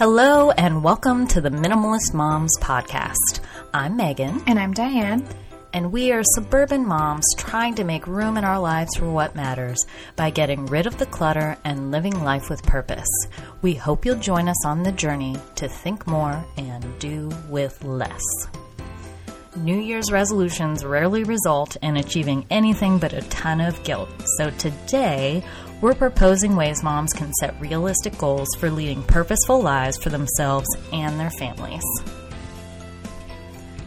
Hello, and welcome to the Minimalist Moms Podcast. I'm Megan, And I'm Diane. and we are suburban moms trying to make room in our lives for what matters by getting rid of the clutter and living life with purpose. We hope you'll join us on the journey to think more and do with less. New Year's resolutions rarely result in achieving anything but a ton of guilt. So today, we're proposing ways moms can set realistic goals for leading purposeful lives for themselves and their families.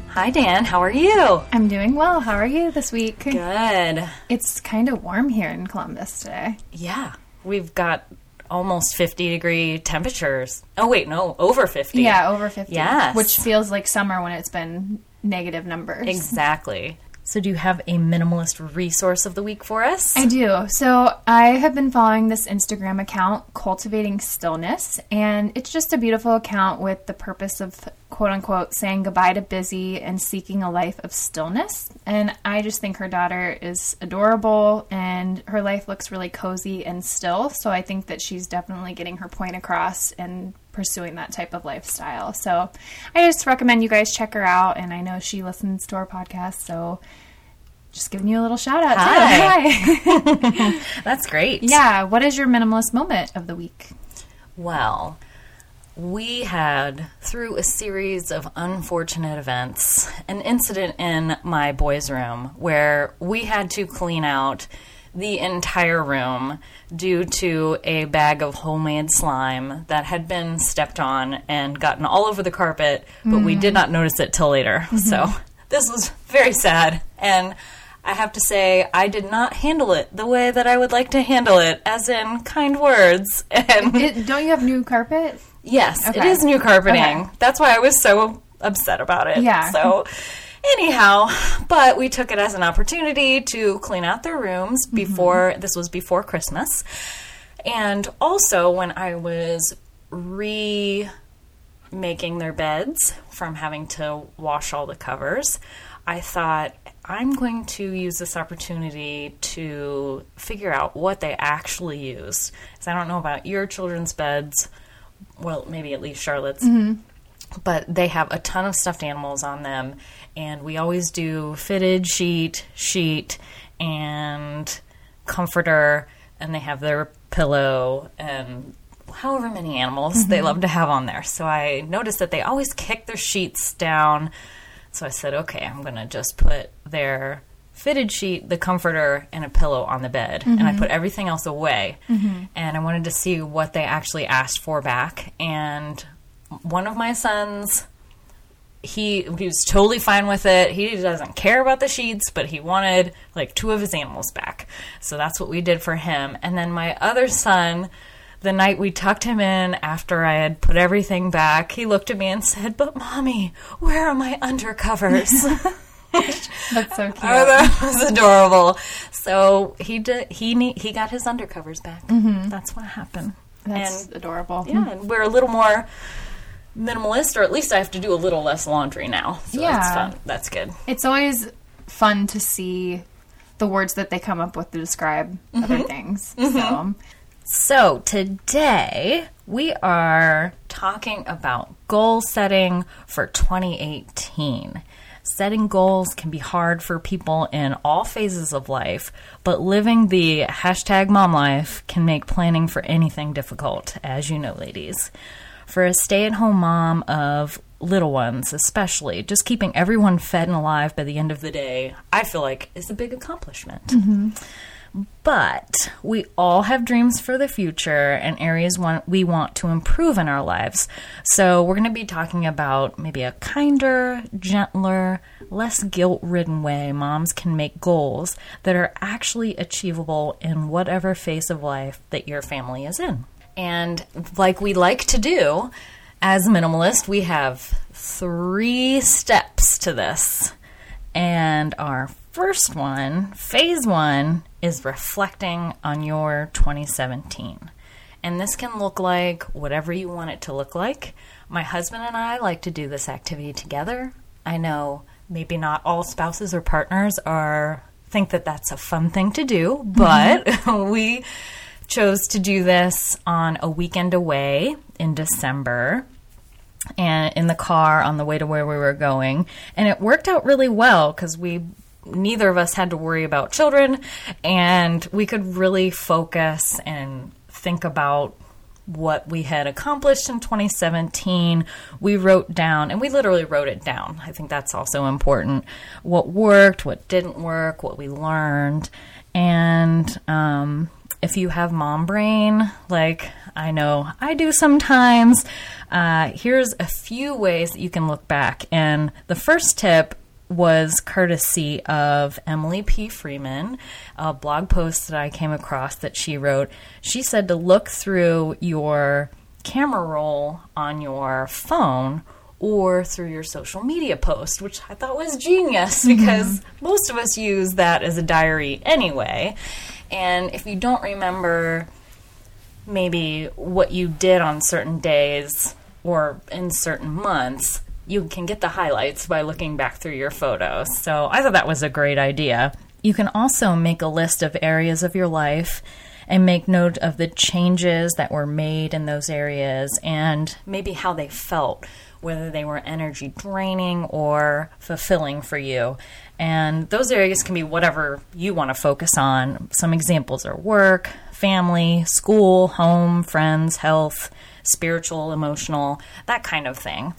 Hi, Dan. How are you? I'm doing well. How are you this week? Good. It's kind of warm here in Columbus today. Yeah. We've got almost 50 degree temperatures. Oh, wait, no, over 50. Yeah, over 50. Yes. Which feels like summer when it's been negative numbers. Exactly. So, do you have a minimalist resource of the week for us? I do. So I have been following this Instagram account, Cultivating Stillness, and it's just a beautiful account with the purpose of quote unquote saying goodbye to busy and seeking a life of stillness. And I just think her daughter is adorable and her life looks really cozy and still. So I think that she's definitely getting her point across and pursuing that type of lifestyle. So I just recommend you guys check her out. And I know she listens to our podcast, so just giving you a little shout out. Hi. Hi. That's great. yeah. What is your minimalist moment of the week? Well, we had, through a series of unfortunate events, an incident in my boys' room where we had to clean out the entire room due to a bag of homemade slime that had been stepped on and gotten all over the carpet, but we did not notice it till later. So this was very sad. And I have to say, I did not handle it the way that I would like to handle it, as in kind words. And It, don't you have new carpet? Yes, it Okay. is new carpeting. Okay. That's why I was so upset about it. Yeah. So, anyhow, but we took it as an opportunity to clean out their rooms Mm-hmm. before this was before Christmas. And also when I was re making their beds from having to wash all the covers, I thought I'm going to use this opportunity to figure out what they actually use. Because I don't know about your children's beds, well, maybe at least Charlotte's, but they have a ton of stuffed animals on them. And we always do fitted sheet, sheet, and comforter, and they have their pillow and however many animals they mm-hmm. love to have on there. So I noticed that they always kick their sheets down. So I said, okay, I'm going to just put their fitted sheet, the comforter, and a pillow on the bed. And I mm-hmm. put everything else away. Mm-hmm. And I wanted to see what they actually asked for back. And one of my sons, he, he was totally fine with it. He doesn't care about the sheets, but he wanted like two of his animals back. So that's what we did for him. And then my other son, the night we tucked him in after I had put everything back, he looked at me and said, But mommy, where are my undercovers? That's so cute. Oh, that was adorable. So he did. He ne- he got his undercovers back. Mm-hmm. That's what happened. That's and adorable. yeah, and we're a little more minimalist, or at least I have to do a little less laundry now. So that's fun. That's good. It's always fun to see the words that they come up with to describe other mm-hmm. things. Mm-hmm. So, So today we are talking about goal setting for 2018. Setting goals can be hard for people in all phases of life, but living the hashtag mom life can make planning for anything difficult, as you know, ladies. For a stay at home mom of little ones, especially, just keeping everyone fed and alive by the end of the day, I feel like is a big accomplishment. Mm-hmm. But we all have dreams for the future and areas want, we want to improve in our lives. So, we're going to be talking about maybe a kinder, gentler, less guilt ridden way moms can make goals that are actually achievable in whatever phase of life that your family is in. And like we like to do, as minimalist, we have three steps to this. And our first one, phase one, is reflecting on your 2017. And this can look like whatever you want it to look like. My husband and I like to do this activity together. I know maybe not all spouses or partners are think that that's a fun thing to do, but mm-hmm. we chose to do this on a weekend away in December and in the car on the way to where we were going. And it worked out really well because we neither of us had to worry about children and we could really focus and think about what we had accomplished in 2017. We wrote down, and we literally wrote it down. I think that's also important. What worked, what didn't work, what we learned. And um, if you have mom brain, like I know I do sometimes, uh, here's a few ways that you can look back. And the first tip was courtesy of Emily P. Freeman, a blog post that I came across that she wrote. She said to look through your camera roll on your phone or through your social media post, which I thought was genius because mm-hmm. most of us use that as a diary anyway. And if you don't remember maybe what you did on certain days or in certain months, you can get the highlights by looking back through your photos. So I thought that was a great idea. You can also make a list of areas of your life and make note of the changes that were made in those areas and maybe how they felt, whether they were energy draining or fulfilling for you. And those areas can be whatever you want to focus on. Some examples are work, family, school, home, friends, health, spiritual, emotional, that kind of thing.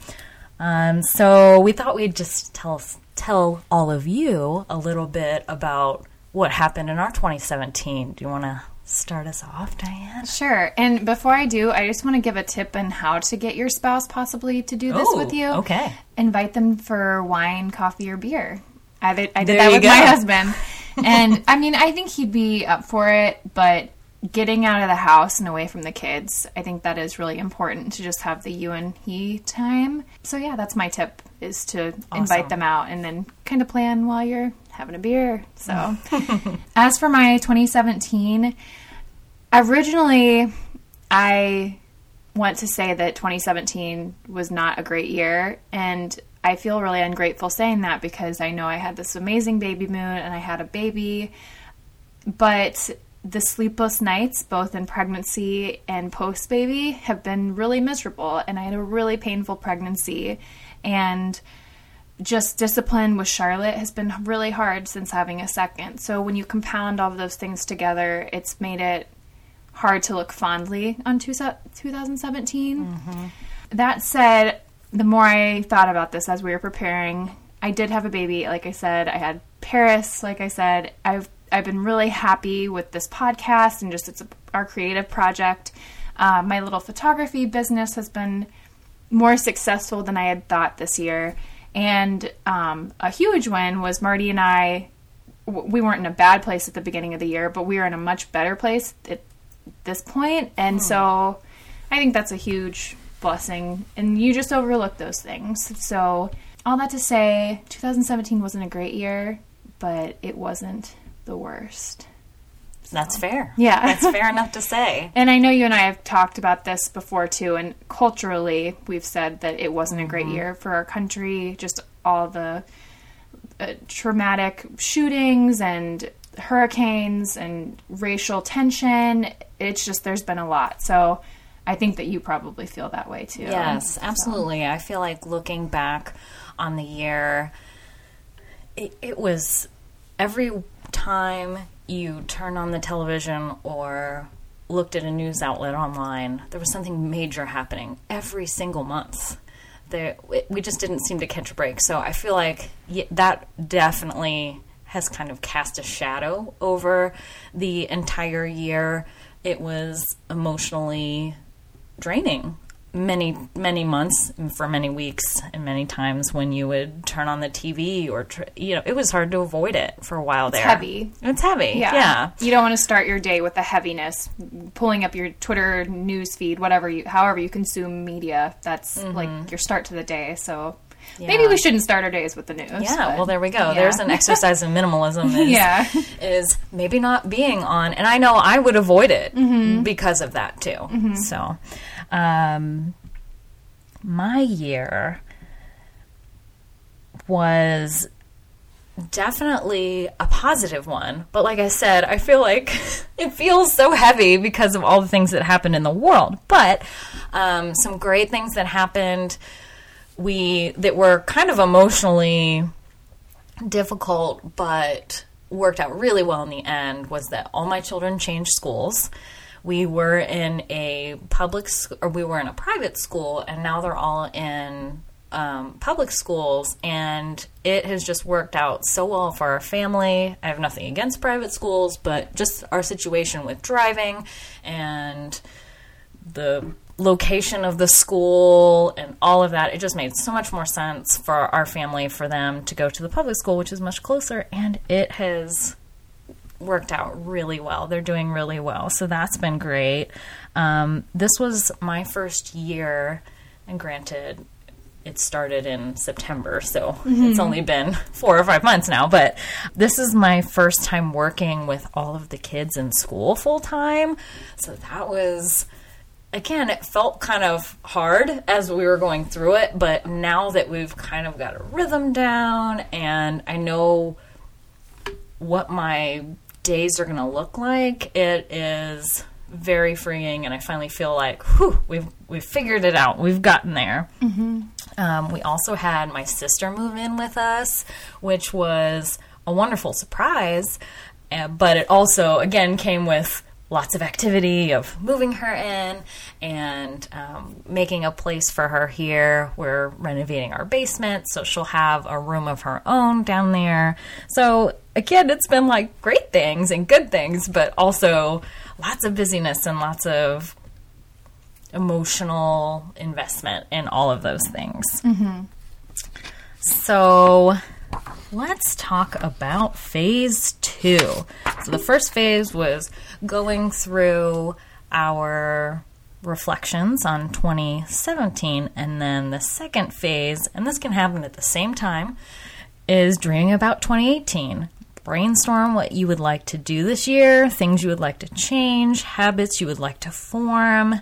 Um, so we thought we'd just tell tell all of you a little bit about what happened in our 2017. Do you want to start us off, Diane? Sure. And before I do, I just want to give a tip on how to get your spouse possibly to do this Ooh, with you. Okay. Invite them for wine, coffee, or beer. I did, I did that with go. my husband. and I mean, I think he'd be up for it, but getting out of the house and away from the kids, I think that is really important to just have the you and he time. So yeah, that's my tip is to awesome. invite them out and then kind of plan while you're having a beer. So as for my 2017, originally I want to say that 2017 was not a great year and I feel really ungrateful saying that because I know I had this amazing baby moon and I had a baby but the sleepless nights, both in pregnancy and post baby, have been really miserable. And I had a really painful pregnancy. And just discipline with Charlotte has been really hard since having a second. So when you compound all of those things together, it's made it hard to look fondly on 2017. Mm-hmm. That said, the more I thought about this as we were preparing, I did have a baby. Like I said, I had Paris. Like I said, I've I've been really happy with this podcast and just it's a, our creative project. Uh, my little photography business has been more successful than I had thought this year. And um, a huge win was Marty and I. We weren't in a bad place at the beginning of the year, but we are in a much better place at this point. And hmm. so I think that's a huge blessing. And you just overlook those things. So, all that to say, 2017 wasn't a great year, but it wasn't the worst. So, That's fair. Yeah. That's fair enough to say. And I know you and I have talked about this before too, and culturally, we've said that it wasn't a great mm-hmm. year for our country, just all the uh, traumatic shootings and hurricanes and racial tension. It's just, there's been a lot. So I think that you probably feel that way too. Yes, absolutely. So. I feel like looking back on the year, it, it was every time you turn on the television or looked at a news outlet online, there was something major happening every single month. There, we just didn't seem to catch a break. So I feel like that definitely has kind of cast a shadow over the entire year. It was emotionally draining many many months for many weeks and many times when you would turn on the TV or tr- you know it was hard to avoid it for a while it's there. Heavy. It's heavy. Yeah. yeah. You don't want to start your day with the heaviness. Pulling up your Twitter news feed, whatever you, however you consume media, that's mm-hmm. like your start to the day. So. Yeah. Maybe we shouldn't start our days with the news. Yeah, but, well, there we go. Yeah. There's an exercise in minimalism. Is, yeah, is maybe not being on, and I know I would avoid it mm-hmm. because of that too. Mm-hmm. So, um, my year was definitely a positive one. But like I said, I feel like it feels so heavy because of all the things that happened in the world. But um, some great things that happened, we that were kind of emotionally difficult, but worked out really well in the end. Was that all my children changed schools? We were in a public, or we were in a private school, and now they're all in um, public schools, and it has just worked out so well for our family. I have nothing against private schools, but just our situation with driving and the location of the school and all of that, it just made so much more sense for our family for them to go to the public school, which is much closer, and it has worked out really well. They're doing really well, so that's been great. Um, this was my first year, and granted, it started in September, so mm-hmm. it's only been four or five months now. But this is my first time working with all of the kids in school full time. So that was, again, it felt kind of hard as we were going through it. But now that we've kind of got a rhythm down and I know what my days are going to look like, it is very freeing, and I finally feel like, whew, we've we've figured it out. We've gotten there. Mm-hmm. Um, we also had my sister move in with us, which was a wonderful surprise. Uh, but it also, again, came with lots of activity of moving her in and um, making a place for her here. We're renovating our basement, so she'll have a room of her own down there. So, again, it's been like great things and good things, but also lots of busyness and lots of emotional investment in all of those things. Mm-hmm. So let's talk about phase two. So the first phase was going through our reflections on 2017, and then the second phase, and this can happen at the same time, is dreaming about 2018 brainstorm what you would like to do this year, things you would like to change, habits you would like to form.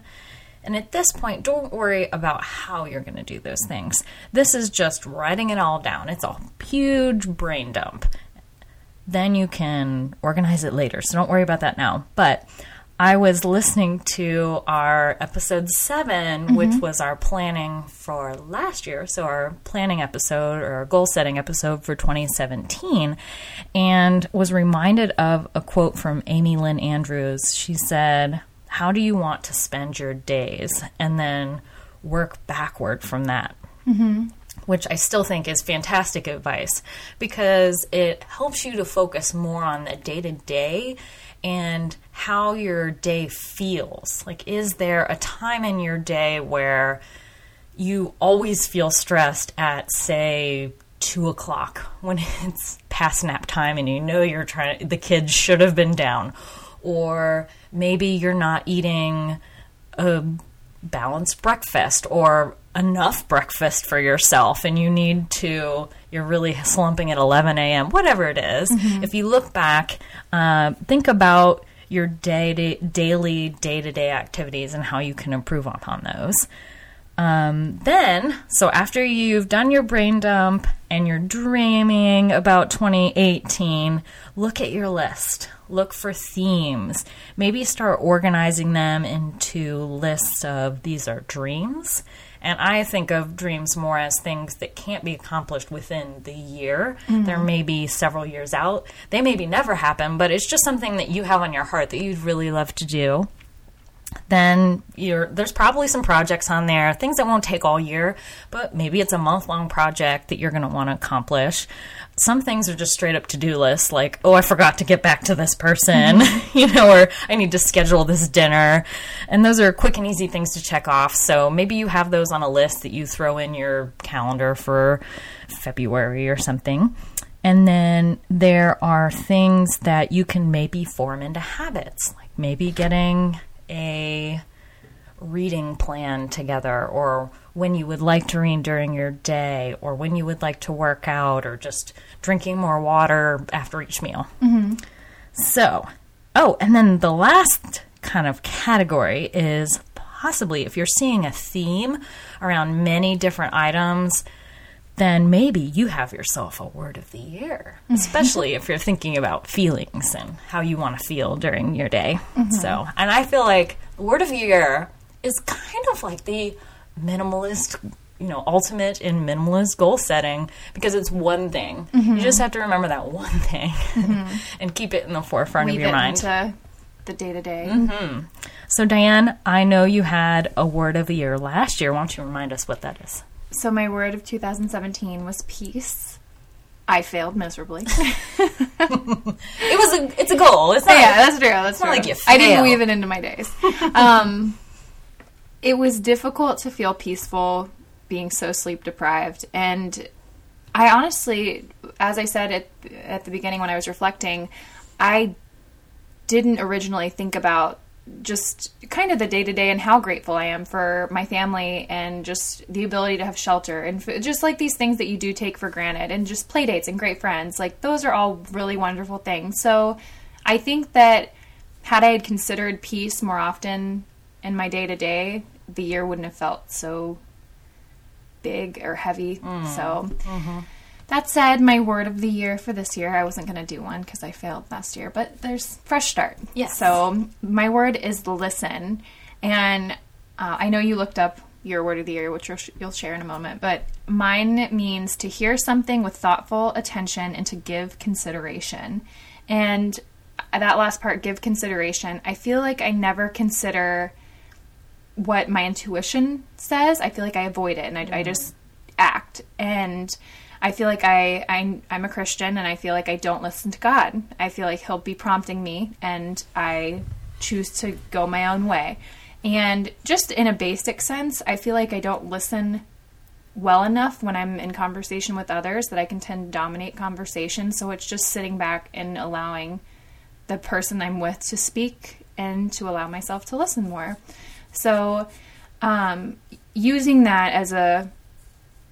And at this point, don't worry about how you're going to do those things. This is just writing it all down. It's a huge brain dump. Then you can organize it later. So don't worry about that now. But I was listening to our episode 7 mm-hmm. which was our planning for last year. So, our planning episode or our goal setting episode for 2017, and was reminded of a quote from Amy Lynn Andrews. She said, How do you want to spend your days? And then work backward from that. Mm-hmm which I still think is fantastic advice because it helps you to focus more on the day to day and how your day feels. Like, is there a time in your day where you always feel stressed at, say, two o'clock when it's past nap time and you know you're trying, the kids should have been down, or maybe you're not eating a balanced breakfast or enough breakfast for yourself and you need to you're really slumping at 11 a.m whatever it is. Mm-hmm. if you look back uh, think about your day to, daily day-to-day activities and how you can improve upon those um, then so after you've done your brain dump and you're dreaming about 2018 look at your list look for themes maybe start organizing them into lists of these are dreams and I think of dreams more as things that can't be accomplished within the year. Mm-hmm. There may be several years out. They maybe never happen, but it's just something that you have on your heart that you'd really love to do then there's probably some projects on there, things that won't take all year, but maybe it's a month long project that you're going to want to accomplish. Some things are just straight up to do lists, like, oh, I forgot to get back to this person, mm-hmm. you know, or I need to schedule this dinner. And those are quick and easy things to check off. So maybe you have those on a list that you throw in your calendar for February or something. And then there are things that you can maybe form into habits, like maybe getting a reading plan together or when you would like to read during your day or when you would like to work out or just drinking more water after each meal. Mm-hmm. So, oh, and then the last kind of category is possibly if you're seeing a theme around many different items, then maybe you have yourself a word of the year, mm-hmm. especially if you're thinking about feelings and how you want to feel during your day. Mm-hmm. So, and I feel like word of the year is kind of like the minimalist, you know, ultimate in minimalist goal setting because it's one thing. You mm-hmm. just have to remember that one thing and keep it in the forefront Weave of your it mind. into the day to day. So, Diane, I know you had a word of the year last year. Why don't you remind us what that is? So my word of 2017 was peace. I failed miserably. It was a, it's a goal. It's not. yeah, that's true. That's not true. like you I didn't weave it into my days. Um, it was difficult to feel peaceful being so sleep deprived, and I honestly, as I said at at the beginning when I was reflecting, I didn't originally think about just kind of the day to day and how grateful I am for my family and just the ability to have shelter and f- just like these things that you do take for granted and just play dates and great friends. Like those are all really wonderful things. So I think that had I had considered peace more often in my day to day, the year wouldn't have felt so big or heavy. Mm. So mm-hmm. That said, my word of the year for this year, I wasn't going to do one because I failed last year, but there's fresh start. Yes. So my word is listen, and uh, I know you looked up your word of the year, which you'll, you'll share in a moment, but mine means to hear something with thoughtful attention and to give consideration. And that last part, give consideration, I feel like I never consider what my intuition says. I feel like I avoid it and I, I just act. And I feel like I, I I'm a Christian and I feel like I don't listen to God. I feel like He'll be prompting me and I choose to go my own way. And just in a basic sense, I feel like I don't listen well enough when I'm in conversation with others that I can tend to dominate conversation. So it's just sitting back and allowing the person I'm with to speak and to allow myself to listen more. So, um, using that as a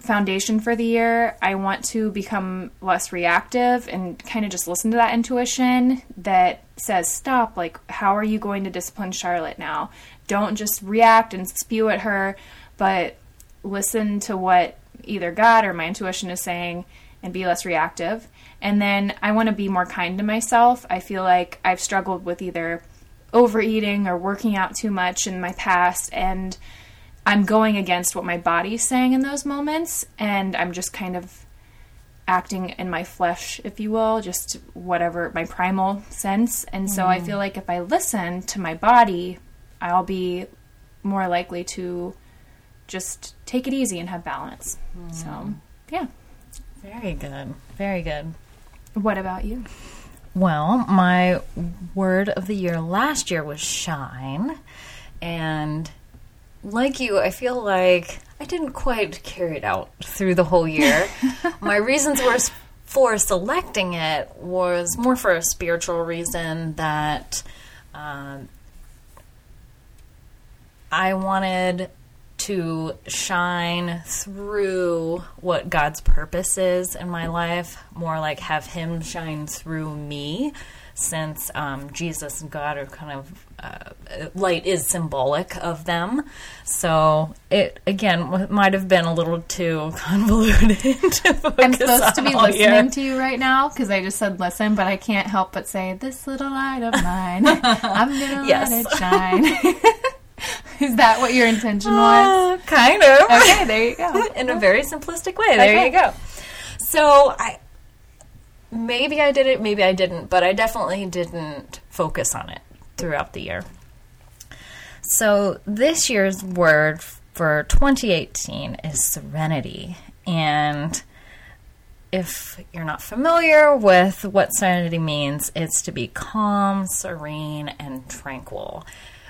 foundation for the year, I want to become less reactive and kind of just listen to that intuition that says, Stop, like, how are you going to discipline Charlotte now? Don't just react and spew at her, but listen to what either God or my intuition is saying and be less reactive. And then I want to be more kind to myself. I feel like I've struggled with either overeating or working out too much in my past and I'm going against what my body's saying in those moments and I'm just kind of acting in my flesh, if you will, just whatever my primal sense. And so I mm. feel like if I listen to my body, I'll be more likely to just take it easy and have balance. Mm. So, yeah. Very good. Very good. What about you? Well, my word of the year last year was shine. And like you, I feel like I didn't quite carry it out through the whole year. my reasons were for selecting it was more for a spiritual reason that um, I wanted to shine through what God's purpose is in my life, more like have Him shine through me, since um, Jesus and God are kind of uh, light is symbolic of them. So it again might have been a little too convoluted. to focus I'm supposed to be listening year. to you right now because I just said listen, but I can't help but say, This little light of mine, I'm gonna Yes. let it shine. Is that what your intention was? Uh, kind of. Okay, there you go. in a very simplistic way. There Okay. you go. So I maybe I did it, maybe I didn't, but I definitely didn't focus on it throughout the year. So this year's word for 2018 is serenity. And if you're not familiar with what serenity means, it's to be calm, serene, and tranquil.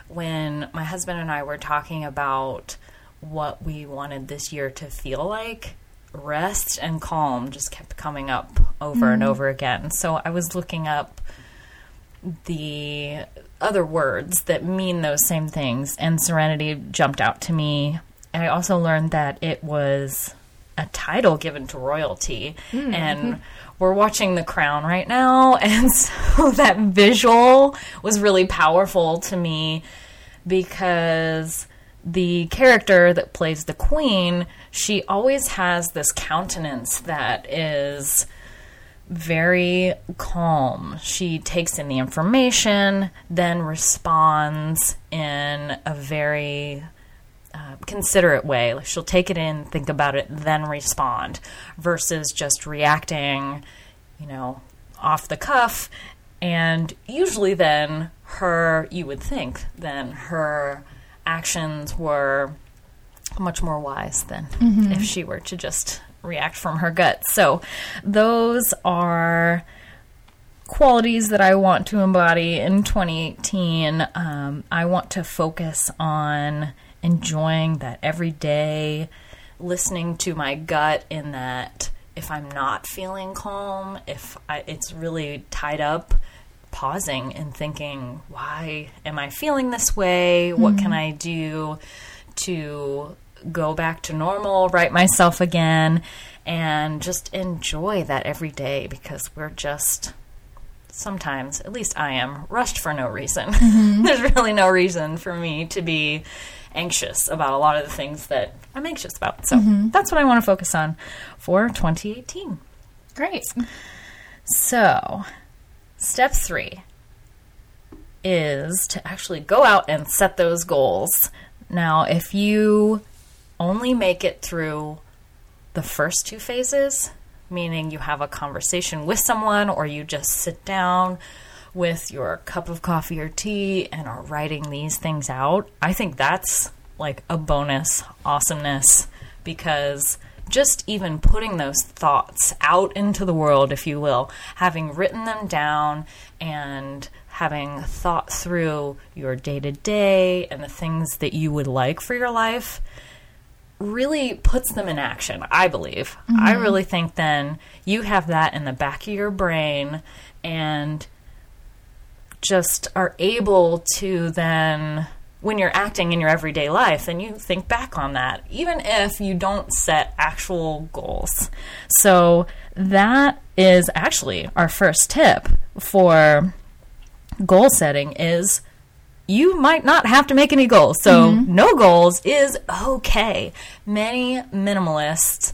When my husband and I were talking about what we wanted this year to feel like, rest and calm just kept coming up over and mm. over again. So I was looking up the other words that mean those same things, and serenity jumped out to me. And I also learned that it was a title given to royalty, mm. and we're watching The Crown right now, and so that visual was really powerful to me because the character that plays the queen, she always has this countenance that is very calm. She takes in the information, then responds in a very uh, considerate way. Like she'll take it in, think about it, then respond, versus just reacting, you know, off the cuff. And usually, then her, you would think, then her actions were much more wise than if she were to just react from her gut. So, those are qualities that I want to embody in 2018. Um, I want to focus on enjoying that every day, listening to my gut in that if I'm not feeling calm, if I, it's really tied up, pausing and thinking, why am I feeling this way? What can I do to go back to normal, write myself again, and just enjoy that every day because we're just sometimes, at least I am, rushed for no reason. Mm-hmm. There's really no reason for me to be anxious about a lot of the things that I'm anxious about. So mm-hmm. that's what I want to focus on for 2018. Great. So, step three is to actually go out and set those goals. Now, if you only make it through the first two phases, meaning you have a conversation with someone or you just sit down with your cup of coffee or tea and are writing these things out, I think that's like a bonus awesomeness because just even putting those thoughts out into the world, if you will, having written them down and having thought through your day to day and the things that you would like for your life really puts them in action, I believe. I mm-hmm. really think then you have that in the back of your brain and just are able to then when you're acting in your everyday life then you think back on that even if you don't set actual goals so that is actually our first tip for goal setting is you might not have to make any goals. So mm-hmm. no goals is okay. Many minimalists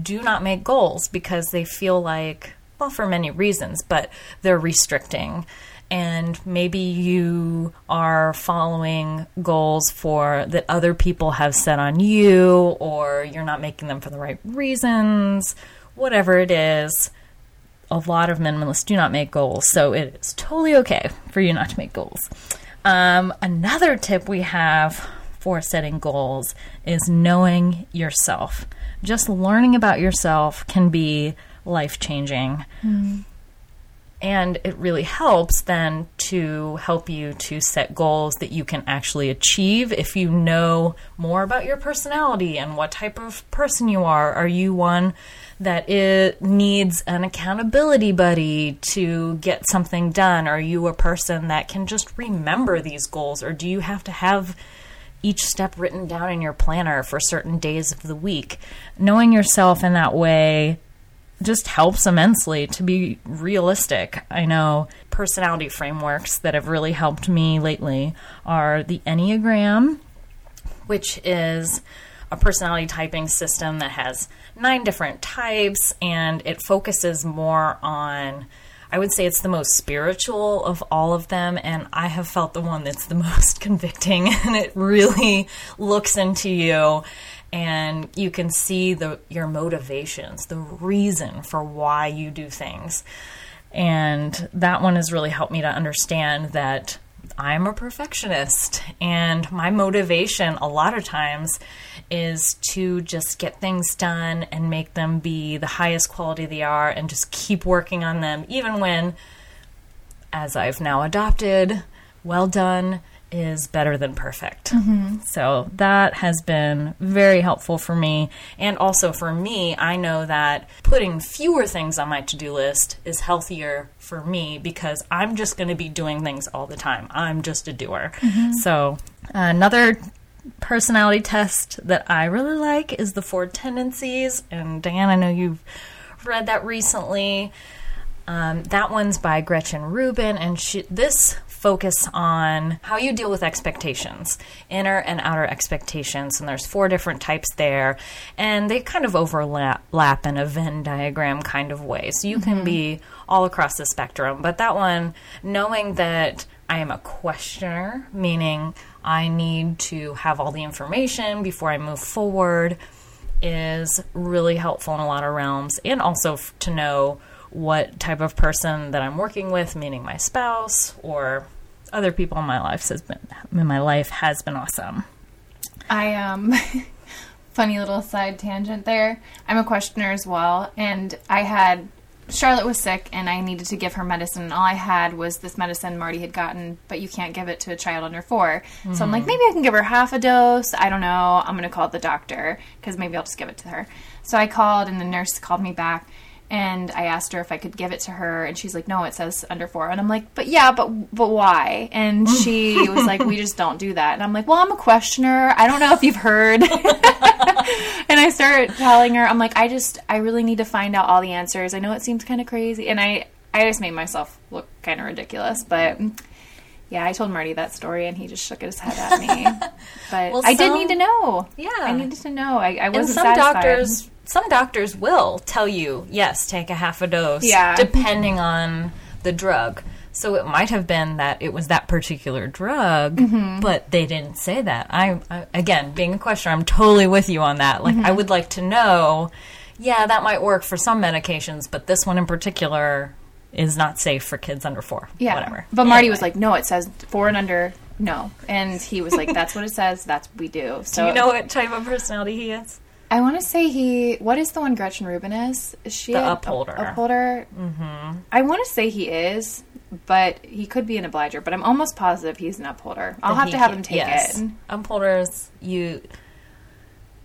do not make goals because they feel like well for many reasons but they're restricting. And maybe you are following goals for that other people have set on you or you're not making them for the right reasons whatever it is. A lot of minimalists do not make goals. So it is totally okay for you not to make goals um, another tip we have for setting goals is knowing yourself. Just learning about yourself can be life changing and it really helps then to help you to set goals that you can actually achieve. If you know more about your personality and what type of person you are. Are you one that it needs an accountability buddy to get something done? Are you a person that can just remember these goals or do you have to have each step written down in your planner for certain days of the week? Knowing yourself in that way just helps immensely to be realistic. I know personality frameworks that have really helped me lately are the Enneagram, which is a personality typing system that has nine different types and it focuses more on. I would say it's the most spiritual of all of them, and I have felt the one that's the most convicting, and it really looks into you and you can see the your motivations, the reason for why you do things. And that one has really helped me to understand that I'm a perfectionist and my motivation a lot of times is to just get things done and make them be the highest quality they are and just keep working on them even when as I've now adopted, well done is better than perfect. So that has been very helpful for me. And also for me, I know that putting fewer things on my to do list is healthier for me because I'm just going to be doing things all the time. I'm just a doer. So another personality test that I really like is the four tendencies. And Diane, I know you've read that recently. Um, that one's by Gretchen Rubin, and she, this focus on how you deal with expectations, inner and outer expectations. And there's four different types there, and they kind of overlap in a Venn diagram kind of way. So you can mm-hmm. be all across the spectrum. But that one, knowing that I am a questioner, meaning I need to have all the information before I move forward, is really helpful in a lot of realms. And also to know what type of person that I'm working with, meaning my spouse or other people in my life has been in my life has been awesome. I um funny little side tangent there. I'm a questioner as well and I had Charlotte was sick and I needed to give her medicine and all I had was this medicine Marty had gotten, but you can't give it to a child under 4. So I'm like maybe I can give her half a dose. I don't know. I'm going to call the doctor cuz maybe I'll just give it to her. So I called and the nurse called me back and I asked her if I could give it to her, and she's like, "No, it says under four. And I'm like, "But yeah, but but why?" And she was like, "We just don't do that." And I'm like, "Well, I'm a questioner. I don't know if you've heard." and I start telling her, I'm like, "I just, I really need to find out all the answers. I know it seems kind of crazy, and I, I just made myself look kind of ridiculous, but." Yeah, I told Marty that story, and he just shook his head at me. But Well, I did need to know. Yeah. I needed to know. I, I wasn't some satisfied. doctors some doctors will tell you, yes, take a half a dose, Yeah. depending on the drug. So it might have been that it was that particular drug, Mm-hmm. but they didn't say that. I, I again, being a questioner, I'm totally with you on that. Like I Mm-hmm. would like to know, yeah, that might work for some medications, but this one in particular is not safe for kids under 4. Yeah. Whatever. But Marty Anyway. was like, no, it says four and under, no. And he was like, that's what it says. That's what we do. So Do you know what type of personality he is? I want to say he. What is the one Gretchen Rubin is? Is she The a- upholder. upholder. Mm-hmm. I want to say he is, but he could be an obliger. But I'm almost positive he's an upholder. I'll that have to have can- him take yes. it. Upholders, you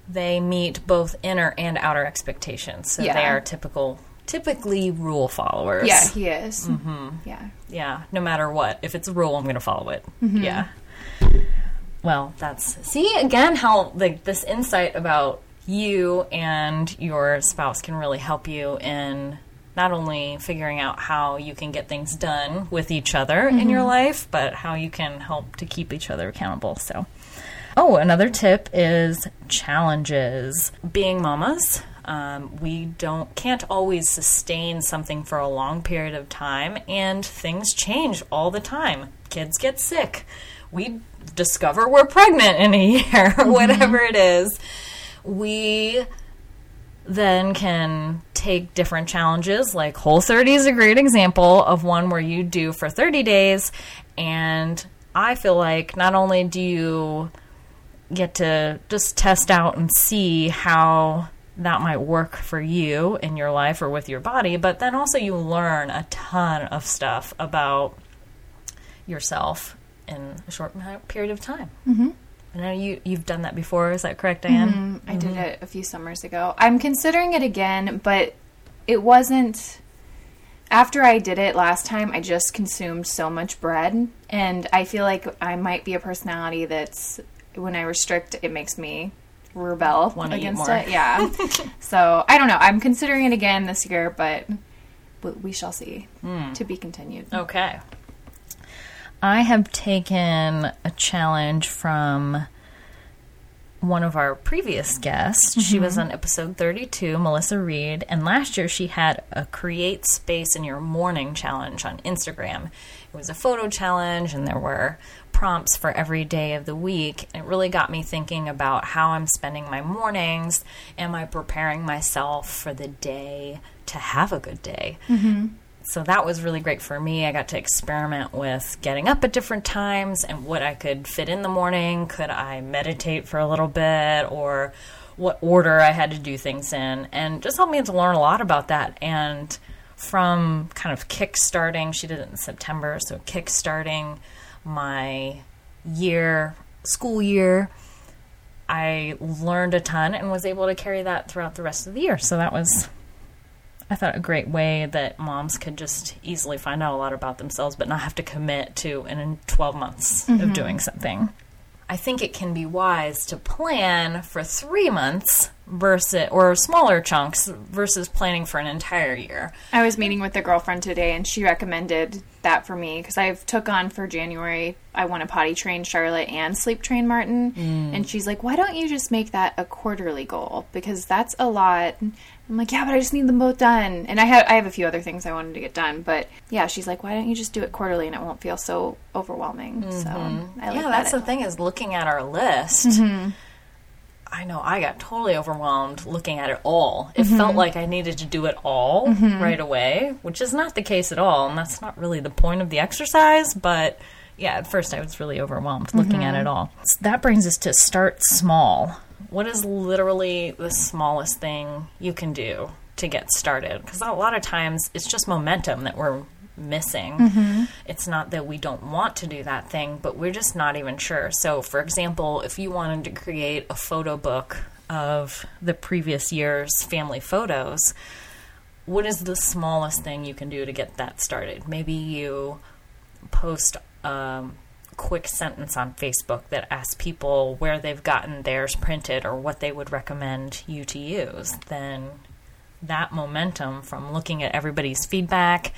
they meet both inner and outer expectations, so Yeah. they are typical, typically rule followers. Yeah, he is. Mm-hmm. Yeah. yeah. No matter what, if it's a rule, I'm going to follow it. Mm-hmm. Yeah. Well, that's see again how like this insight about you and your spouse can really help you in not only figuring out how you can get things done with each other in your life, but how you can help to keep each other accountable. So, oh, another tip is challenges. Being mamas, um, we don't can't always sustain something for a long period of time, and things change all the time. Kids get sick. We discover we're pregnant in a year, whatever it is. We then can take different challenges like whole 30 is a great example of one where you do for 30 days and i feel like not only do you get to just test out and see how that might work for you in your life or with your body but then also you learn a ton of stuff about yourself in a short period of time mm-hmm. I know you you've done that before. Is that correct, Diane? I did it a few summers ago. I'm considering it again, but it wasn't. After I did it last time, I just consumed so much bread, and I feel like I might be a personality that's when I restrict, it makes me rebel Wanna against it. Yeah. so I don't know. I'm considering it again this year, but we- we shall see. Hmm. To be continued. Okay. I have taken a challenge from one of our previous guests. She was mm-hmm. on episode 32, Melissa Reed, and last year she had a create space in your morning challenge on Instagram. It was a photo challenge and there were prompts for every day of the week. It really got me thinking about how I'm spending my mornings. Am I preparing myself for the day to have a good day? Mm-hmm. So that was really great for me. I got to experiment with getting up at different times and what I could fit in the morning. Could I meditate for a little bit or what order I had to do things in? And just helped me to learn a lot about that. And from kind of kick starting, she did it in September, so kick starting my year, school year. I learned a ton and was able to carry that throughout the rest of the year. So that was I thought a great way that moms could just easily find out a lot about themselves, but not have to commit to in 12 months of mm-hmm. doing something. I think it can be wise to plan for three months versus or smaller chunks versus planning for an entire year. I was meeting with a girlfriend today, and she recommended that for me because I've took on for January. I want to potty train Charlotte and sleep train Martin, mm. and she's like, "Why don't you just make that a quarterly goal? Because that's a lot." I'm like, "Yeah, but I just need them both done." And I have I have a few other things I wanted to get done, but yeah, she's like, "Why don't you just do it quarterly and it won't feel so overwhelming?" So mm-hmm. I like yeah, that. that's the thing is looking at our list. Mm-hmm. I know I got totally overwhelmed looking at it all. It mm-hmm. felt like I needed to do it all right away, which is not the case at all, and that's not really the point of the exercise. But yeah, at first I was really overwhelmed looking at mm-hmm. it all. So that brings us to start small. What is literally the smallest thing you can do to get started? Because a lot of times it's just momentum that we're missing. Mm-hmm. It's not that we don't want to do that thing, but we're just not even sure. So, for example, if you wanted to create a photo book of the previous year's family photos, what is the smallest thing you can do to get that started? Maybe you post a quick sentence on Facebook that asks people where they've gotten theirs printed or what they would recommend you to use. Then that momentum from looking at everybody's feedback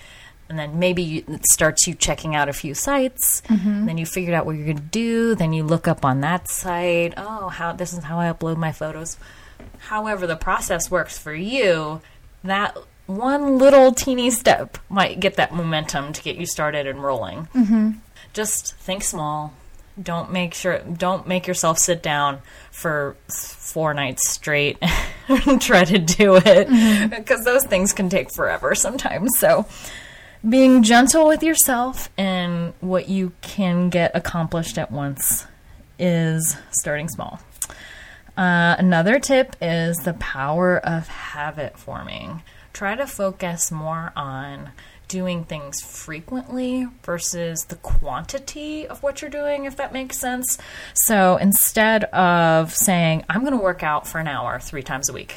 and then maybe it starts you checking out a few sites mm-hmm. then you figured out what you're going to do then you look up on that site oh how this is how i upload my photos. However the process works for you that one little teeny step might get that momentum to get you started and rolling mm-hmm. Just think small. Don't make sure don't make yourself sit down for four nights straight and try to do it. Because those things can take forever sometimes. So being gentle with yourself and what you can get accomplished at once is starting small. Uh, another tip is the power of habit forming. Try to focus more on doing things frequently versus the quantity of what you're doing, if that makes sense. So instead of saying, I'm going to work out for an hour three times a week,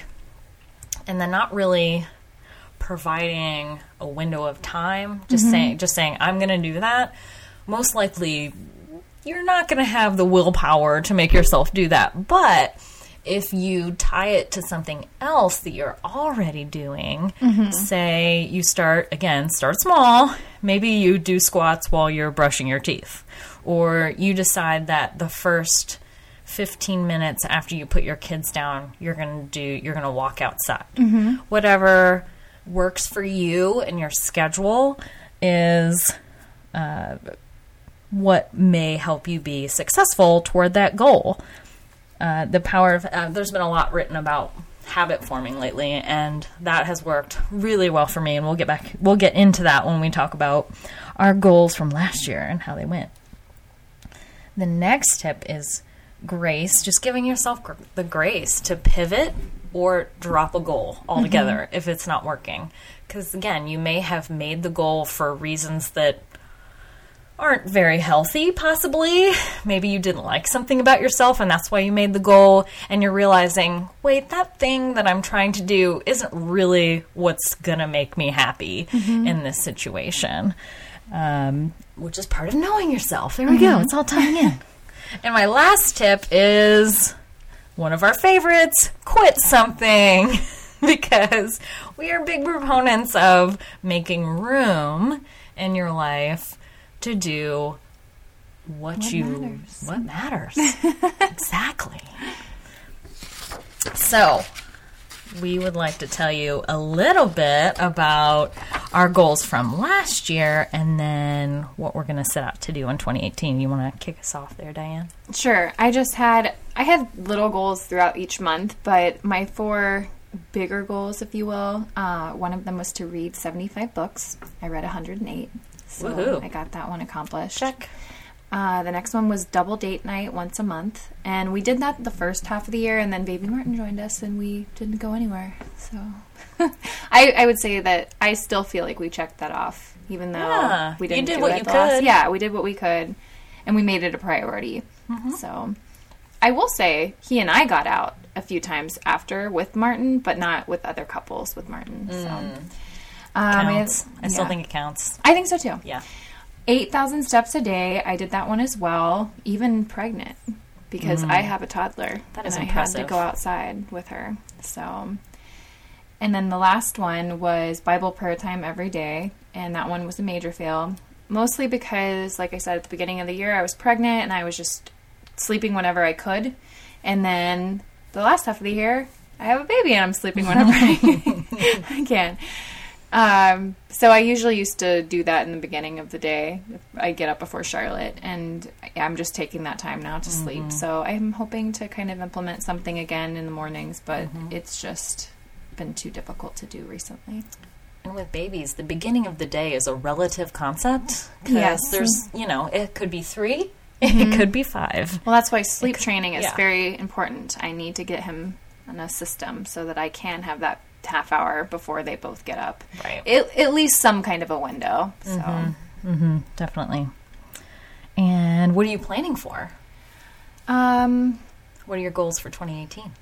and then not really providing a window of time, just mm-hmm. saying, just saying, I'm going to do that, most likely you're not going to have the willpower to make yourself do that. But if you tie it to something else that you're already doing, mm-hmm. say you start again, start small. Maybe you do squats while you're brushing your teeth, or you decide that the first 15 minutes after you put your kids down, you're going to do you're going to walk outside. Mm-hmm. Whatever works for you and your schedule is uh, what may help you be successful toward that goal. Uh, the power of uh, there's been a lot written about habit forming lately, and that has worked really well for me. And we'll get back, we'll get into that when we talk about our goals from last year and how they went. The next tip is grace, just giving yourself gr- the grace to pivot or drop a goal altogether if it's not working. Because again, you may have made the goal for reasons that aren't very healthy, possibly. Maybe you didn't like something about yourself and that's why you made the goal, and you're realizing, wait, that thing that I'm trying to do isn't really what's gonna make me happy in this situation. Um, which is part of knowing yourself. There we go, it's all tying in. And my last tip is one of our favorites quit something. because we are big proponents of making room in your life to do what, you matters. what matters exactly so we would like to tell you a little bit about our goals from last year and then what we're going to set out to do in 2018 you want to kick us off there diane Sure. I just had I had little goals throughout each month, but my four bigger goals, if you will, uh, one of them was to read 75 books. I read 108, so Woohoo. I got that one accomplished. check Uh, the next one was double date night once a month, and we did that the first half of the year, and then Baby Martin joined us, and we didn't go anywhere. So, I, I would say that I still feel like we checked that off, even though Yeah, we didn't did do what it you the last- could. Yeah, we did what we could, and we made it a priority. Mm-hmm. So, I will say he and I got out a few times after with Martin, but not with other couples with Martin. So, um, I- counts i still yeah. think it counts I think so too. yeah 8,000 steps a day. I did that one as well, even pregnant, because I have a toddler. That is and I had to go outside with her. So, and then the last one was Bible prayer time every day, and that one was a major fail. mostly because, like I said at the beginning of the year, I was pregnant and I was just sleeping whenever I could. And then the last half of the year, I have a baby and I'm sleeping whenever I, I can. Um, so I usually used to do that in the beginning of the day. I get up before Charlotte, and I'm just taking that time now to sleep. Mm-hmm. So I'm hoping to kind of implement something again in the mornings, but mm-hmm. it's just been too difficult to do recently. And with babies, the beginning of the day is a relative concept. Yes. There's, you know, it could be 3 it mm-hmm. could be five. Well, that's why sleep training is yeah. very important. I need to get him on a system so that I can have that half hour before they both get up. Right. It, at least some kind of a window. So. Definitely. And what are you planning for? Um, What are your goals for 2018?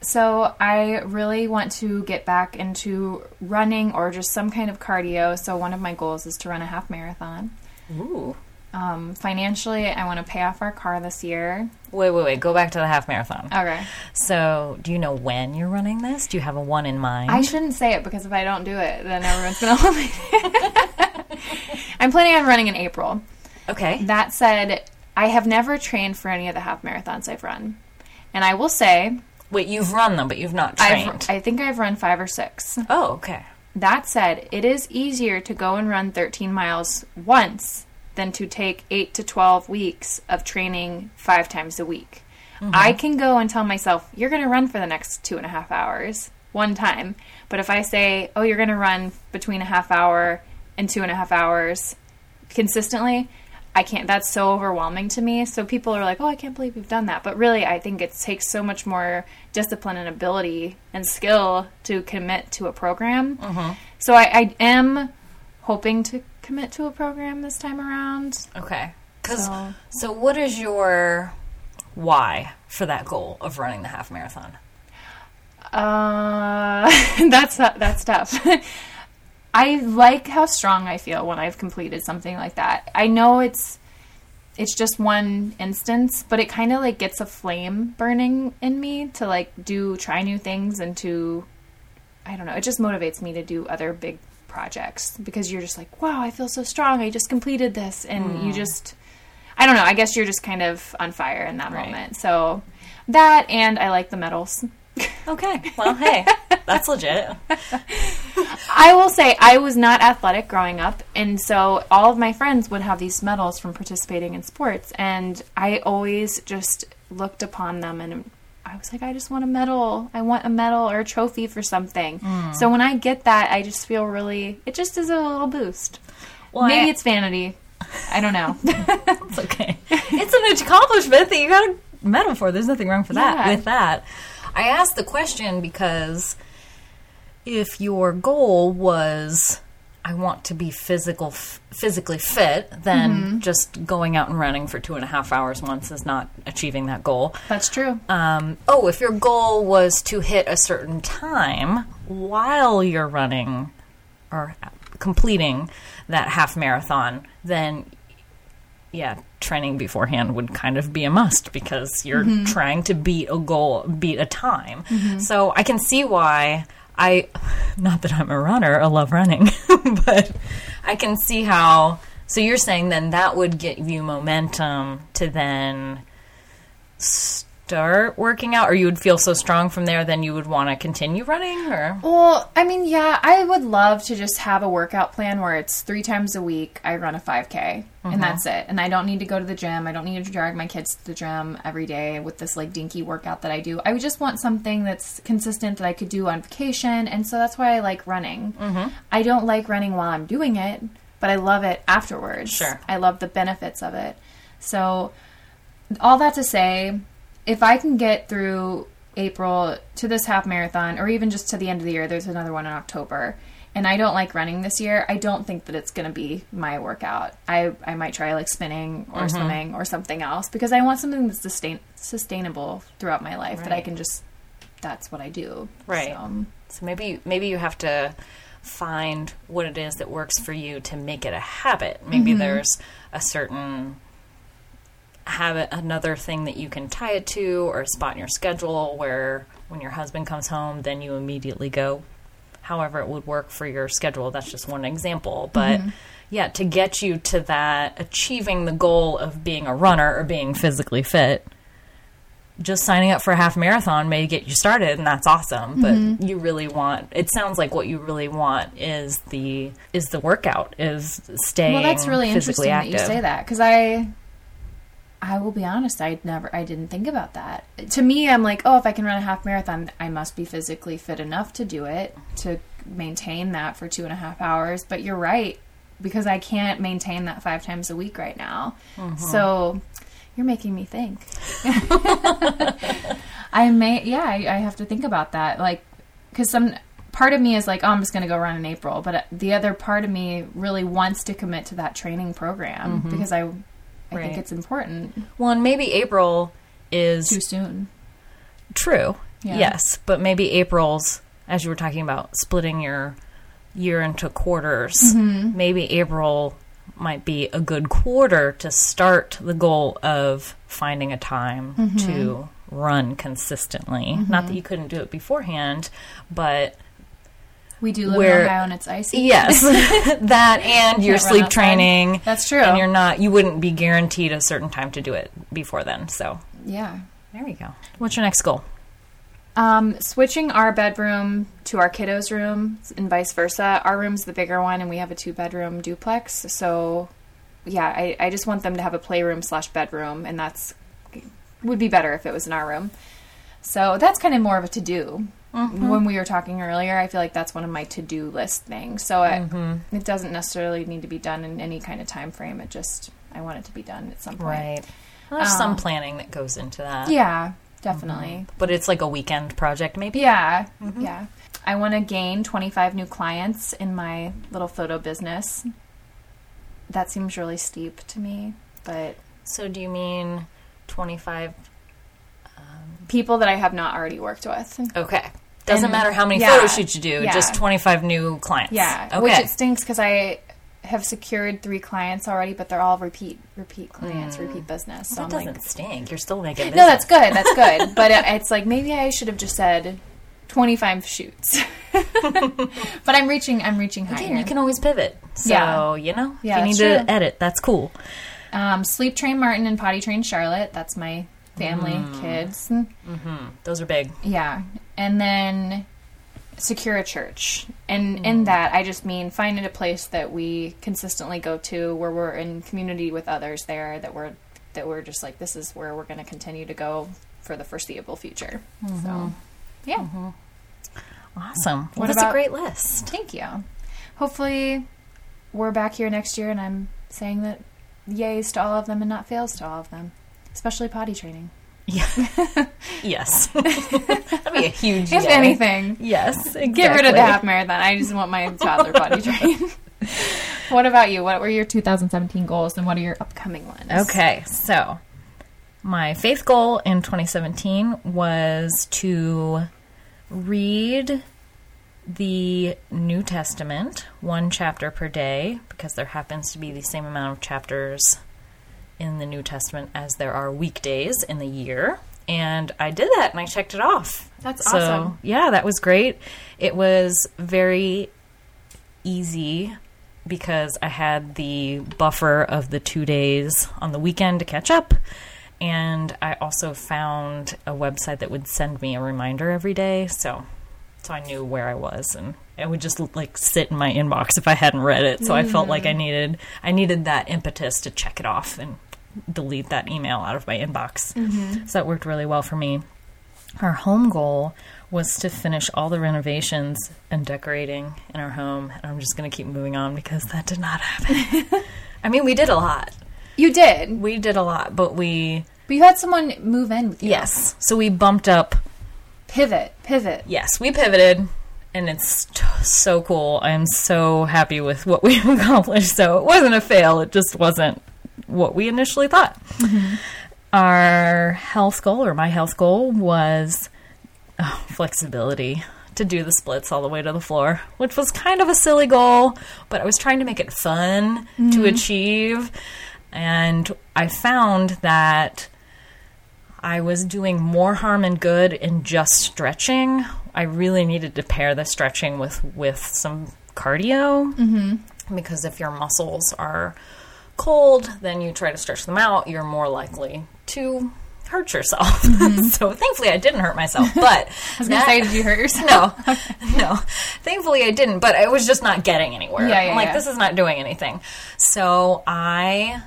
So I really want to get back into running or just some kind of cardio. So one of my goals is to run a half marathon. Ooh. Um, financially, I want to pay off our car this year. Wait, wait, wait. Go back to the half marathon. Okay. So, do you know when you're running this? Do you have a one in mind? I shouldn't say it because if I don't do it, then everyone's going to hold me. I'm planning on running in April. okay. That said, I have never trained for any of the half marathons I've run. And I will say, Wait, you've run them, but you've not trained. I've, I think I've run five or six. oh, okay. That said, it is easier to go and run 13 miles once than to take 8 to 12 weeks of training five times a week. Mm-hmm. I can go and tell myself, you're going to run for the next two and a half hours one time. But if I say, oh, you're going to run between a half hour and two and a half hours consistently, I can't. That's so overwhelming to me. So people are like, oh, I can't believe you've done that. But really, I think it takes so much more discipline and ability and skill to commit to a program. Mm-hmm. So I, I am hoping to commit to a program this time around. Okay. Cuz So- so what is your why for that goal of running the half marathon? Uh, that's that's tough. I like how strong I feel when I've completed something like that. I know it's it's just one instance, but it kind of like gets a flame burning in me to like do try new things and to I don't know. It just motivates me to do other big projects because you're just like, wow, I feel so strong. I just completed this, and you mm. just I don't know. I guess you're just kind of on fire in that Right. moment. So that and I like the medals. Okay. Well, hey, that's legit. I will say I was not athletic growing up, and so all of my friends would have these medals from participating in sports, and I always just looked upon them and I was like, I just want a medal. I want a medal or a trophy for something. Hmm. So when I get that, I just feel really. It just is a little boost. Well, Maybe I- it's vanity. I don't know. It's okay. It's an accomplishment that you got a medal for. There's nothing wrong for that. Yeah. With that, I asked the question because if your goal was I want to be physical, f- physically fit, then Mm-hmm. just going out and running for two and a half hours once is not achieving that goal. That's true. Um, oh, if your goal was to hit a certain time while you're running or completing that half marathon, then yeah, training beforehand would kind of be a must because you're trying to beat a goal, beat a time. So I can see why I, not that I'm a runner, I love running, but I can see how. So you're saying then that would give you momentum to then start working out, or you would feel so strong from there, then you would want to continue running, or Well, I mean, yeah, I would love to just have a workout plan where it's three times a week I run a 5K and mm-hmm. that's it. And I don't need to go to the gym. I don't need to drag my kids to the gym every day with this like dinky workout that I do. I would just want something that's consistent that I could do on vacation. And so that's why I like running. Mm-hmm. I don't like running while I'm doing it, but I love it afterwards. Sure. I love the benefits of it. So, all that to say, if I can get through April to this half marathon, or even just to the end of the year, there's another one in October, and I don't like running this year, I don't think that it's going to be my workout. I, I might try like spinning or Mm-hmm. swimming or something else because I want something that's sustain, sustainable throughout my life that I can just, that's what I do. Right. So, So maybe maybe you have to find what it is that works for you to make it a habit. Maybe there's a certain habit, another thing that you can tie it to, or a spot in your schedule where when your husband comes home, then you immediately go. However, it would work for your schedule. That's just one example, but yeah, to get you to that achieving the goal of being a runner or being physically fit, just signing up for a half marathon may get you started and that's awesome. But Mm-hmm. you really want it sounds like what you really want is the is the workout, is staying Well, that's really interesting active. that you say that because I, I will be honest, I never, I didn't think about that. To me, I'm like, oh, if I can run a half marathon, I must be physically fit enough to do it to maintain that for two and a half hours. But you're right because I can't maintain that five times a week right now. Mm-hmm. So you're making me think. I may, yeah, I, I have to think about that, like, because some part of me is like, oh, I'm just going to go run in April, but the other part of me really wants to commit to that training program because I, I Mm-hmm. Right. think it's important. Well, and maybe April is Too soon. True. Yeah. Yes, but maybe April's as you were talking about splitting your year into quarters. Mm-hmm. Maybe April might be a good quarter to start the goal of finding a time Mm-hmm. to run consistently. Not that you couldn't do it beforehand, but We do live Where- in Ohio and it's icy. yes, that and your sleep training. That's true. And you're not you wouldn't be guaranteed a certain time to do it before then. So, Yeah. there you go. What's your next goal? Um, switching our bedroom to our kiddos' room and vice versa. Our room's the bigger one, and we have a two bedroom duplex. So, yeah, I, I just want them to have a playroom slash bedroom, and that's would be better if it was in our room. So that's kind of more of a to do. Mm-hmm. When we were talking earlier, I feel like that's one of my to do list things. So it, mm-hmm. it doesn't necessarily need to be done in any kind of time frame. It just I want it to be done at some point. Right. There's some Um, planning that goes into that. Yeah, mm-hmm. definitely. But it's like a weekend project, maybe? Yeah, yeah. I want to gain 25 new clients in my little photo business. That seems really steep to me, but So do you mean 25? People that I have not already worked with. Okay. Doesn't And- matter how many yeah, photo shoots you do, yeah. just 25 new clients. Yeah, Okay. which it stinks because I have secured three clients already, but they're all repeat repeat clients, repeat business. So that I'm doesn't like, stink. You're still making no, that's good, that's good. but it, it's like maybe I should have just said 25 shoots. but I'm reaching, I'm reaching higher. Again, you can always pivot. So, Yeah. you know, Yeah, if you need true. to edit, that's cool. Um, sleep train Martin and potty train Charlotte. That's my family, Mm. kids. Those are big. Yeah. And then secure a church. And Mm. in that, I just mean finding a place that we consistently go to where we're in community with others there that we're that we're just like this is where we're going to continue to go for the foreseeable future. Mm-hmm. So, yeah. Awesome. Well, What that's about- a great list. Thank you. Hopefully we're back here next year and I'm saying that yays to all of them and not fails to all of them. Especially potty training. Yeah. yes. That'd be a huge If yay. anything. Yes. Exactly. Get rid of the half marathon. I just want my toddler potty train. what about you? What were your 2017 goals and what are your upcoming ones? Okay, so my faith goal in 2017 was to read the New Testament one chapter per day because there happens to be the same amount of chapters in the New Testament as there are weekdays in the year. And I did that and I checked it off. That's so, awesome. Yeah, that was great. It was very easy because I had the buffer of the two days on the weekend to catch up. And I also found a website that would send me a reminder every day. So, so I knew where I was and it would just like sit in my inbox if I hadn't read it. So I felt like I mm-hmm. needed, I needed that impetus to check it off and delete that email out of my inbox. Mm-hmm. So that worked really well for me. Our home goal was to finish all the renovations and decorating in our home. And I'm just going to keep moving on because that did not happen. I mean, we did a lot. You did. We did a lot, but we, But you had someone move in with you. yes. So we bumped up. Pivot. Pivot. Yes, we pivoted. And it's t- so cool. I'm so happy with what we've accomplished. So it wasn't a fail. It just wasn't what we initially thought. Our health goal, or my health goal, was oh, flexibility to do the splits all the way to the floor, which was kind of a silly goal, but I was trying to make it fun to achieve. And I found that I was doing more harm and good in just stretching. I really needed to pair the stretching with with some cardio. Mm-hmm. because if your muscles are cold, then you try to stretch them out, you're more likely to hurt yourself. Mm-hmm. so thankfully, I didn't hurt myself. But I was gonna say, did you hurt yourself? no, no. Thankfully, I didn't. But I was just not getting anywhere. Yeah, yeah, I'm like yeah. this is not doing anything. So I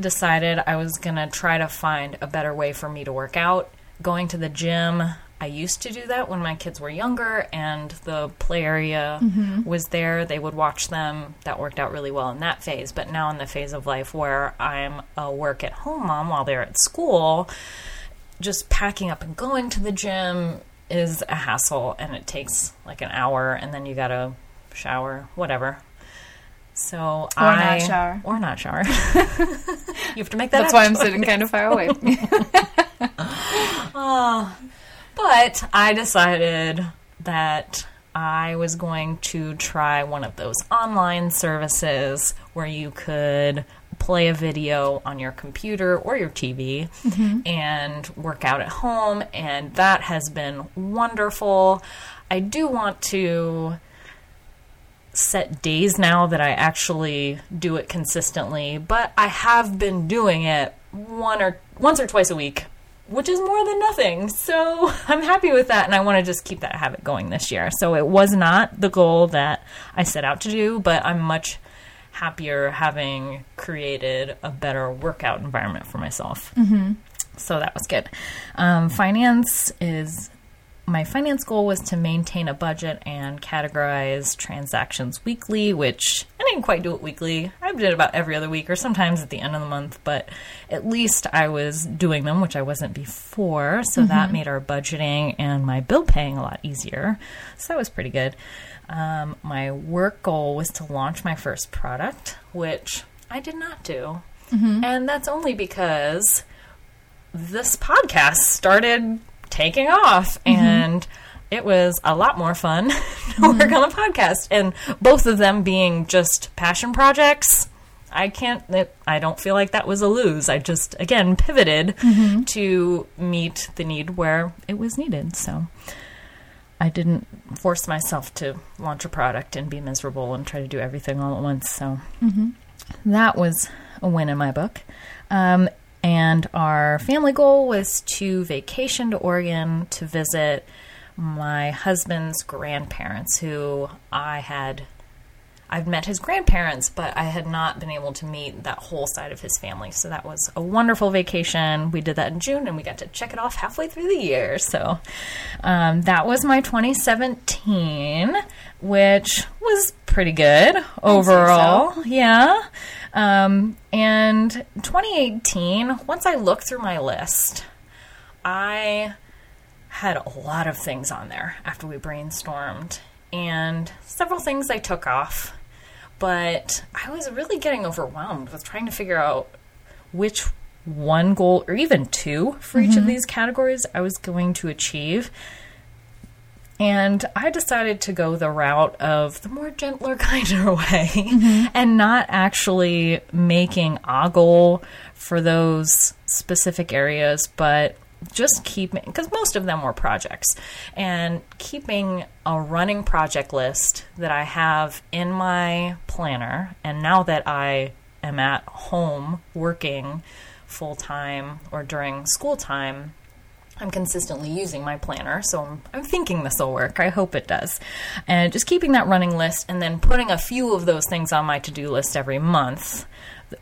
decided I was gonna try to find a better way for me to work out. Going to the gym. I used to do that when my kids were younger and the play area Mm-hmm. was there. They would watch them. That worked out really well in that phase. But now in the phase of life where I'm a work at home mom while they're at school, just packing up and going to the gym is a hassle and it takes like an hour and then you gotta shower, whatever. So Or I not shower. or not shower. you have to make that. That's why I'm sitting kind of far away. But I decided that I was going to try one of those online services where you could play a video on your computer or your TV mm-hmm. and work out at home, and that has been wonderful. I do want to set days now that I actually do it consistently, but I have been doing it one or once or twice a week, which is more than nothing. So I'm happy with that and I want to just keep that habit going this year. So it was not the goal that I set out to do, but I'm much happier having created a better workout environment for myself. Mm-hmm. So that was good. Um, finance is my finance goal was to maintain a budget and categorize transactions weekly, which I didn't quite do it weekly. I did it about every other week or sometimes at the end of the month, but at least I was doing them, which I wasn't before. So that made our budgeting and my bill paying a lot easier. So that was pretty good. Um, my work goal was to launch my first product, which I did not do. And that's only because this podcast started taking off mm-hmm. and it was a lot more fun to work mm-hmm. on the podcast. And both of them being just passion projects i can't it, i don't feel like that was a lose. I just again pivoted mm-hmm. to meet the need where it was needed. So i didn't force myself to launch a product and be miserable and try to do everything all at once. So that was a win in my book. Um, and our family goal was to vacation to Oregon to visit my husband's grandparents, who I had. I've met his grandparents, but I had not been able to meet that whole side of his family. So that was a wonderful vacation. We did that in June, and we got to check it off halfway through the year. So um, that was my 2017, which was pretty good overall. Yeah. Um, and 2018, once I looked through my list, I had a lot of things on there after we brainstormed, and several things I took off. But I was really getting overwhelmed with trying to figure out which one goal or even two for each of these categories I was going to achieve. And I decided to go the route of the more gentler, kinder way mm-hmm. and not actually making goal for those specific areas, but just keeping, because most of them were projects, and keeping a running project list that I have in my planner. And now that I am at home working full time or during school time, I'm consistently using my planner, so I'm, I'm thinking this will work. I hope it does. And just keeping that running list and then putting a few of those things on my to do list every month,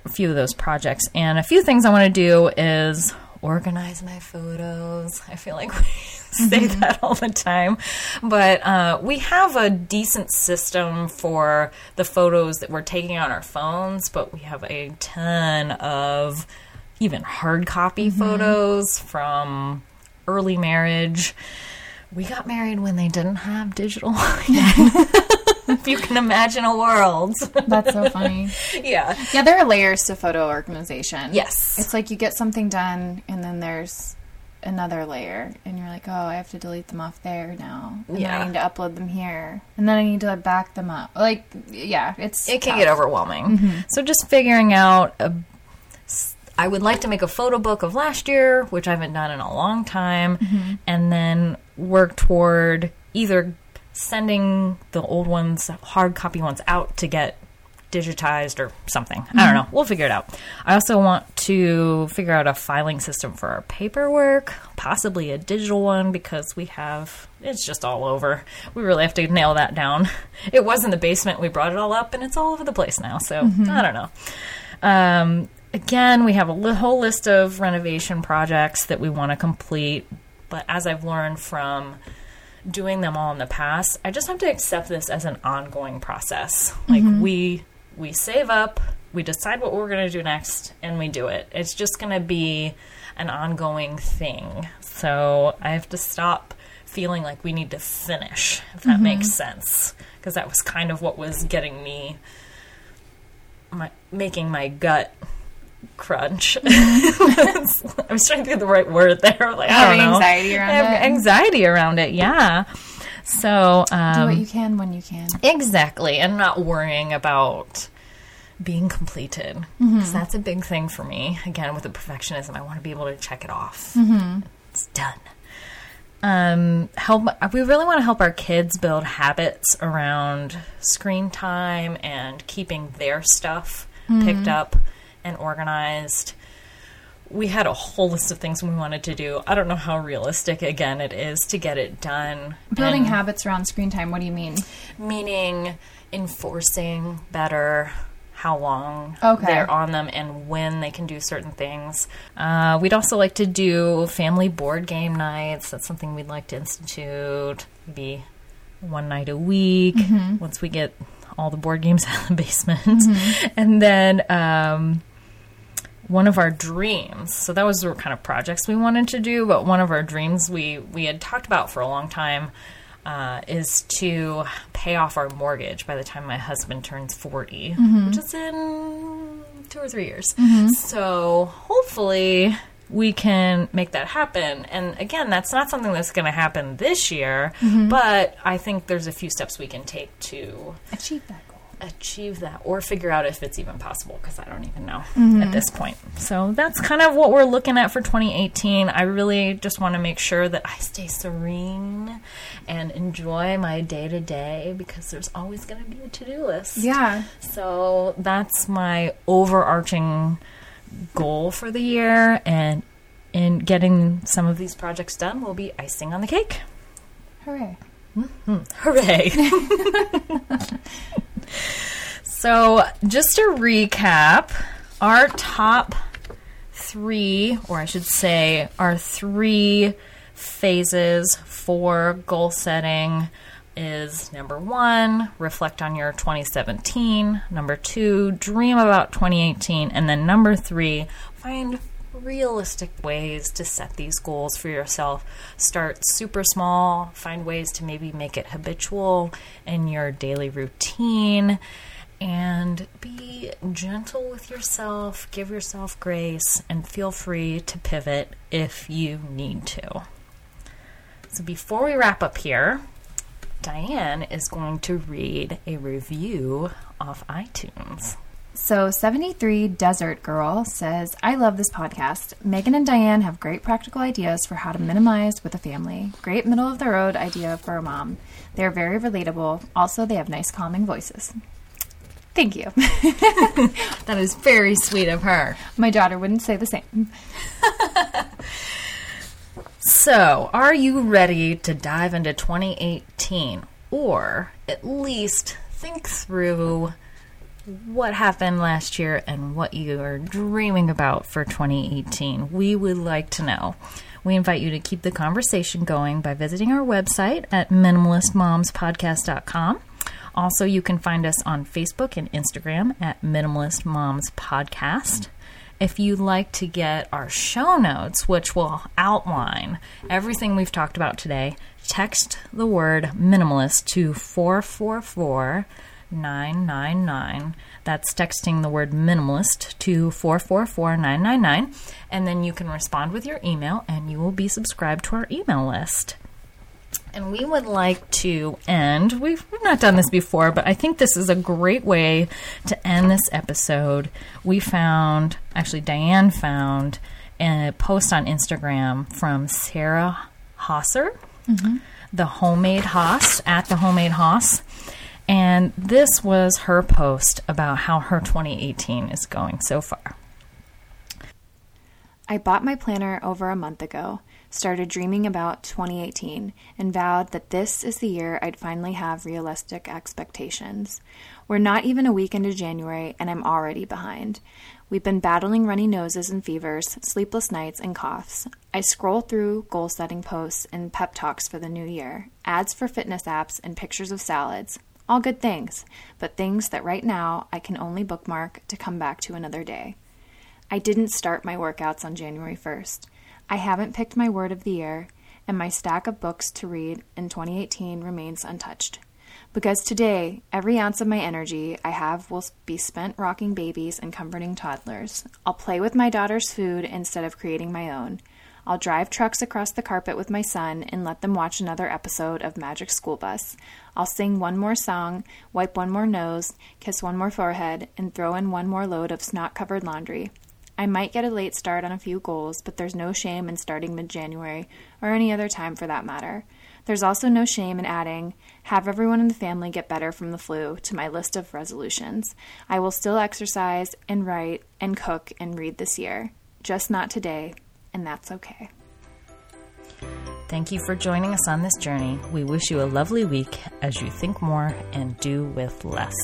a few of those projects. And a few things I want to do is organize my photos. I feel like we say that all the time. But uh, we have a decent system for the photos that we're taking on our phones, but we have a ton of even hard copy photos from early marriage. We got married when they didn't have digital. if you can imagine a world. That's so funny. yeah. Yeah, there are layers to photo organization. Yes. It's like you get something done, and then there's another layer, and you're like, oh, I have to delete them off there now. And then Yeah. I need to upload them here. And then I need to back them up. Like, yeah, it's. it can tough. get overwhelming. Mm-hmm. So just figuring out a I would like to make a photo book of last year, which I haven't done in a long time, mm-hmm. and then work toward either sending the old ones, hard copy ones, out to get digitized or something. I don't mm-hmm. know. We'll figure it out. I also want to figure out a filing system for our paperwork, possibly a digital one because we have it's just all over. We really have to nail that down. It was in the basement. We brought it all up and it's all over the place now. So mm-hmm. I don't know. Um, again, we have a li- whole list of renovation projects that we want to complete. But as I've learned from doing them all in the past, I just have to accept this as an ongoing process. Like mm-hmm. we we save up, we decide what we're going to do next, and we do it. It's just going to be an ongoing thing. So I have to stop feeling like we need to finish, if that makes mm-hmm. sense, because that was kind of what was getting me my making my gut crunch. I was trying to get the right word there. Like, I don't know. anxiety around I have it. Anxiety around it, yeah. So Do um, what you can when you can. exactly, and not worrying about being completed because that's a big thing for me. Again, with the perfectionism, I want to be able to check it off. It's done. Um, help. We really want to help our kids build habits around screen time and keeping their stuff picked up and organized. We had a whole list of things we wanted to do. I don't know how realistic, again, it is to get it done. Building And- habits around screen time. What do you mean? meaning enforcing better how long Okay. they're on them and when they can do certain things. Uh, we'd also like to do family board game nights. That's something we'd like to institute. Maybe one night a week once we get all the board games out of the basement. And then um, one of our dreams. So that was the kind of projects we wanted to do, but one of our dreams we we had talked about for a long time uh, is to pay off our mortgage by the time my husband turns 40, mm-hmm. which is in two or three years. Mm-hmm. So hopefully we can make that happen. And again, that's not something that's going to happen this year, mm-hmm. but I think there's a few steps we can take to Achieve that. Achieve that or figure out if it's even possible because I don't even know mm-hmm. at this point. So that's kind of what we're looking at for 2018. I really just want to make sure that I stay serene and enjoy my day to day because there's always going to be a to do list. Yeah. So that's my overarching goal for the year and in getting some of these projects done will be icing on the cake. Hooray. Mm-hmm. Hooray. so, just to recap, our top three, or I should say, our three phases for goal setting is number one, reflect on your 2017. Number two, dream about 2018. And then number three, find realistic ways to set these goals for yourself. Start super small, find ways to maybe make it habitual in your daily routine, and be gentle with yourself, give yourself grace, and feel free to pivot if you need to. So before we wrap up here, Diane is going to read a review off iTunes. So, 73 Desert Girl says, I love this podcast. Megan and Diane have great practical ideas for how to minimize with a family. Great middle of the road idea for a mom. They are very relatable. Also, they have nice, calming voices. Thank you. That is very sweet of her. My daughter wouldn't say the same. So, are you ready to dive into 2018 or at least think through what happened last year and what you are dreaming about for 2018? We would like to know. We invite you to keep the conversation going by visiting our website at minimalistmomspodcast.com. Also, you can find us on Facebook and Instagram at Minimalist Moms Podcast. If you'd like to get our show notes, which will outline everything we've talked about today, text the word minimalist to 444 999. That's texting the word minimalist to 444999. And then you can respond with your email, and you will be subscribed to our email list. And we would like to end. We've, we've not done this before, but I think this is a great way to end this episode. We found, actually, Diane found a post on Instagram from Sarah Hosser. Mm-hmm. the homemade Haas at the homemade Haas. And this was her post about how her 2018 is going so far. I bought my planner over a month ago, started dreaming about 2018, and vowed that this is the year I'd finally have realistic expectations. We're not even a week into January, and I'm already behind. We've been battling runny noses and fevers, sleepless nights, and coughs. I scroll through goal setting posts and pep talks for the new year, ads for fitness apps, and pictures of salads. All good things, but things that right now I can only bookmark to come back to another day. I didn't start my workouts on January 1st. I haven't picked my word of the year, and my stack of books to read in 2018 remains untouched because today, every ounce of my energy I have will be spent rocking babies and comforting toddlers. I'll play with my daughter's food instead of creating my own. I'll drive trucks across the carpet with my son and let them watch another episode of Magic School Bus. I'll sing one more song, wipe one more nose, kiss one more forehead, and throw in one more load of snot covered laundry. I might get a late start on a few goals, but there's no shame in starting mid January, or any other time for that matter. There's also no shame in adding, have everyone in the family get better from the flu to my list of resolutions. I will still exercise and write and cook and read this year, just not today, and that's okay. Thank you for joining us on this journey. We wish you a lovely week as you think more and do with less.